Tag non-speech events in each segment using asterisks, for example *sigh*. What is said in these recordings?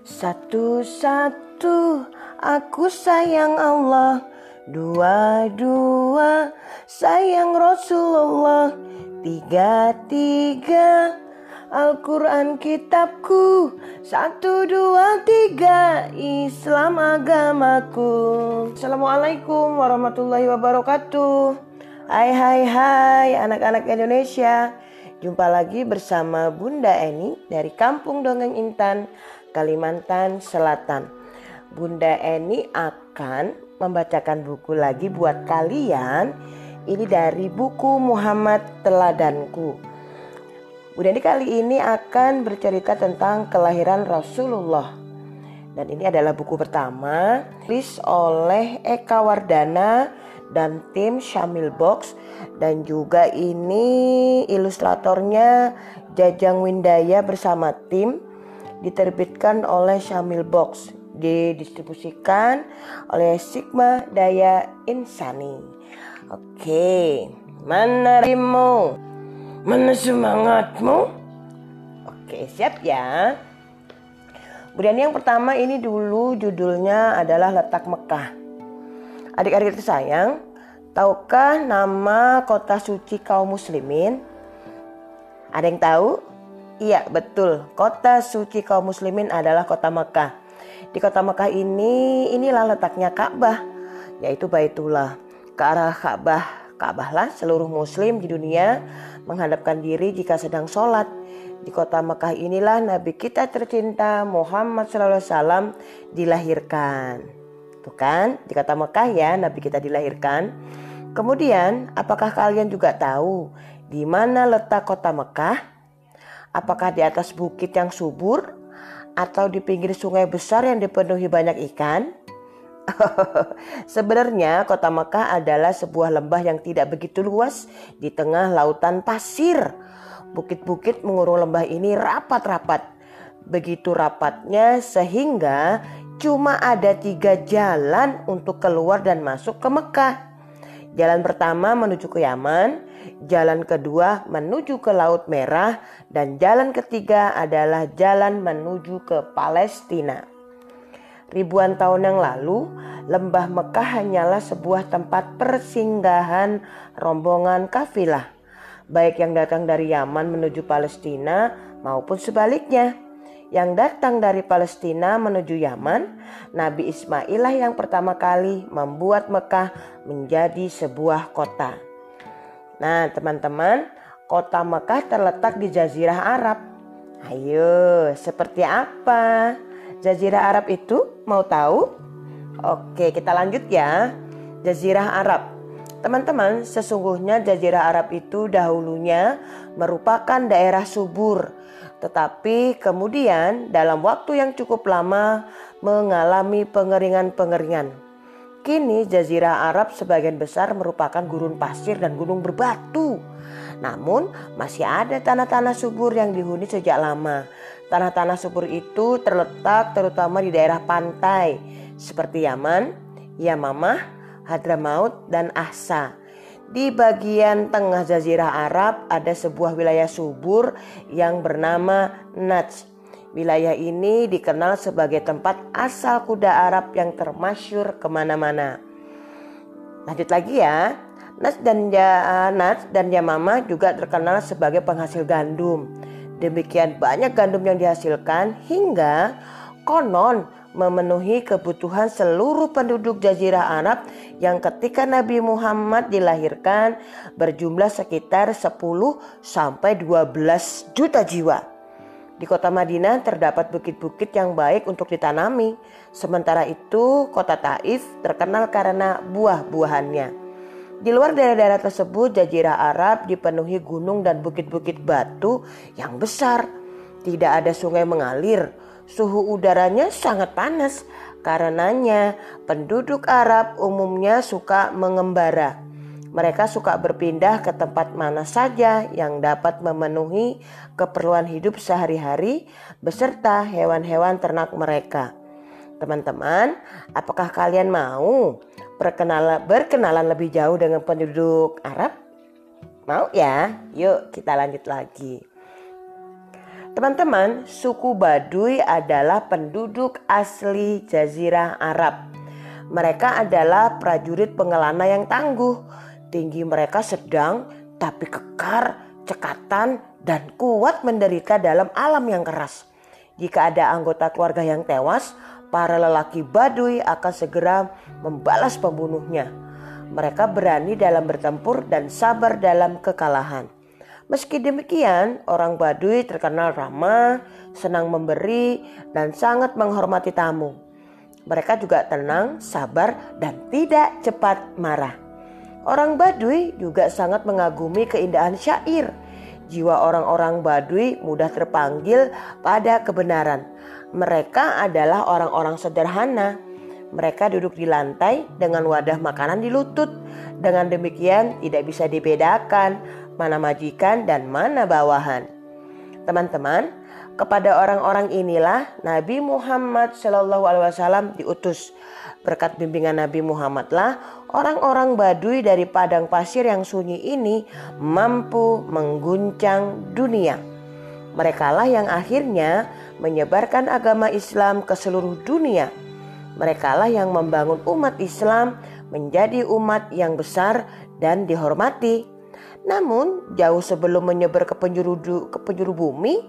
Satu-satu aku sayang Allah. Dua-dua sayang Rasulullah. Tiga-tiga Al-Quran kitabku. Satu, dua, tiga Islam agamaku. Assalamualaikum warahmatullahi wabarakatuh. Hai hai hai anak-anak Indonesia. Jumpa lagi bersama Bunda Eni dari Kampung Dongeng Intan, Kalimantan Selatan. Bunda Eni akan membacakan buku lagi buat kalian. Ini dari buku Muhammad Teladanku. Bunda Eni kali ini akan bercerita tentang kelahiran Rasulullah. Dan ini adalah buku pertama tulis oleh Eka Wardana dan tim Syamil Box. Dan juga ini ilustratornya Jajang Windaya bersama tim diterbitkan oleh Syamil Box didistribusikan oleh Sigma Daya Insani. Oke, mana rimu? Mana semangatmu? Oke, siap ya. Kemudian yang pertama ini dulu judulnya adalah Letak Mekah. Adik-adik tersayang, tahukah nama kota suci kaum muslimin? Ada yang tahu? Iya, betul. Kota suci kaum muslimin adalah kota Mekah. Di kota Mekah ini, inilah letaknya Ka'bah, yaitu Baitullah. Ke arah Ka'bah Ka'bahlah seluruh muslim di dunia menghadapkan diri jika sedang sholat. Di kota Mekah inilah Nabi kita tercinta Muhammad SAW dilahirkan. Tuh kan, di kota Mekah ya Nabi kita dilahirkan. Kemudian, apakah kalian juga tahu di mana letak kota Mekah? Apakah di atas bukit yang subur atau di pinggir sungai besar yang dipenuhi banyak ikan? *laughs* Sebenarnya kota Mekah adalah sebuah lembah yang tidak begitu luas di tengah lautan pasir. Bukit-bukit mengurung lembah ini rapat-rapat. Begitu rapatnya sehingga cuma ada tiga jalan untuk keluar dan masuk ke Mekah. Jalan pertama menuju ke Yaman, jalan kedua menuju ke Laut Merah, dan jalan ketiga adalah jalan menuju ke Palestina. Ribuan tahun yang lalu, lembah Mekah hanyalah sebuah tempat persinggahan rombongan kafilah, baik yang datang dari Yaman menuju Palestina maupun sebaliknya. Yang datang dari Palestina menuju Yaman, Nabi Ismail lah yang pertama kali membuat Mekah menjadi sebuah kota. Nah, teman-teman, kota Mekah terletak di Jazirah Arab. Ayo, seperti apa? Jazirah Arab itu mau tahu? Oke, kita lanjut ya. Jazirah Arab. Teman-teman, sesungguhnya Jazirah Arab itu dahulunya merupakan daerah subur, tetapi kemudian dalam waktu yang cukup lama mengalami pengeringan-pengeringan. Kini Jazirah Arab sebagian besar merupakan gurun pasir dan gunung berbatu. Namun masih ada tanah-tanah subur yang dihuni sejak lama Tanah-tanah subur itu terletak terutama di daerah pantai seperti Yaman, Yamamah, Hadramaut, dan Ahsa. Di bagian tengah Jazirah Arab ada sebuah wilayah subur yang bernama Najj. Wilayah ini dikenal sebagai tempat asal kuda Arab yang termasyur ke mana-mana. Lanjut lagi ya. Najj dan, ya, Najj dan Yamamah juga terkenal sebagai penghasil gandum. Demikian banyak gandum yang dihasilkan hingga konon memenuhi kebutuhan seluruh penduduk Jazirah Arab yang ketika Nabi Muhammad dilahirkan berjumlah sekitar 10 sampai 12 juta jiwa. Di kota Madinah terdapat bukit-bukit yang baik untuk ditanami. Sementara itu kota Taif terkenal karena buah-buahannya. Di luar daerah-daerah tersebut, jazirah Arab dipenuhi gunung dan bukit-bukit batu yang besar. Tidak ada sungai mengalir. Suhu udaranya sangat panas. Karenanya, penduduk Arab umumnya suka mengembara. Mereka suka berpindah ke tempat mana saja yang dapat memenuhi keperluan hidup sehari-hari beserta hewan-hewan ternak mereka. Teman-teman, apakah kalian mau berkenalan, berkenalan lebih jauh dengan penduduk Arab? Mau ya? Yuk kita lanjut lagi. Teman-teman, suku Baduy adalah penduduk asli Jazirah Arab. Mereka adalah prajurit pengelana yang tangguh. Tinggi mereka sedang tapi kekar, cekatan, dan kuat menderita dalam alam yang keras. Jika ada anggota keluarga yang tewas, para lelaki Baduy akan segera membalas pembunuhnya. Mereka berani dalam bertempur dan sabar dalam kekalahan. Meski demikian, orang Baduy terkenal ramah, senang memberi, dan sangat menghormati tamu. Mereka juga tenang, sabar, dan tidak cepat marah. Orang Baduy juga sangat mengagumi keindahan syair. Jiwa orang-orang Baduy mudah terpanggil pada kebenaran. Mereka adalah orang-orang sederhana. Mereka duduk di lantai dengan wadah makanan di lutut. Dengan demikian, tidak bisa dibedakan mana majikan dan mana bawahan. Teman-teman, kepada orang-orang inilah Nabi Muhammad Shallallahu Alaihi Wasallam diutus. Berkat bimbingan Nabi Muhammadlah orang-orang Baduy dari padang pasir yang sunyi ini mampu mengguncang dunia. Merekalah yang akhirnya menyebarkan agama Islam ke seluruh dunia. Merekalah yang membangun umat Islam menjadi umat yang besar dan dihormati. Namun, jauh sebelum menyebar ke penjuru, ke penjuru bumi,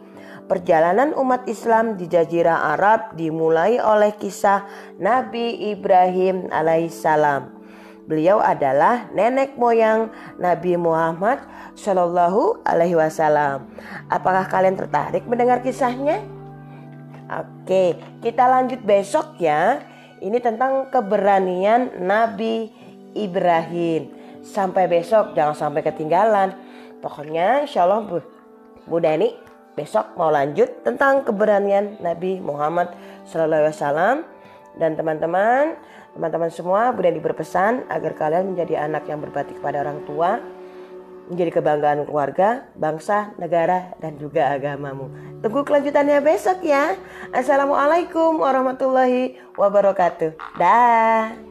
perjalanan umat Islam di Jazirah Arab dimulai oleh kisah Nabi Ibrahim alaihissalam. Beliau adalah nenek moyang Nabi Muhammad Shallallahu Alaihi Wasallam. Apakah kalian tertarik mendengar kisahnya? Oke, kita lanjut besok ya. Ini tentang keberanian Nabi Ibrahim. Sampai besok, jangan sampai ketinggalan. Pokoknya insya Allah Bu, Bu Dani besok mau lanjut tentang keberanian Nabi Muhammad SAW dan teman-teman teman-teman semua Bu Dani berpesan agar kalian menjadi anak yang berbakti kepada orang tua menjadi kebanggaan keluarga, bangsa, negara, dan juga agamamu. Tunggu kelanjutannya besok ya. Assalamualaikum warahmatullahi wabarakatuh. Dah.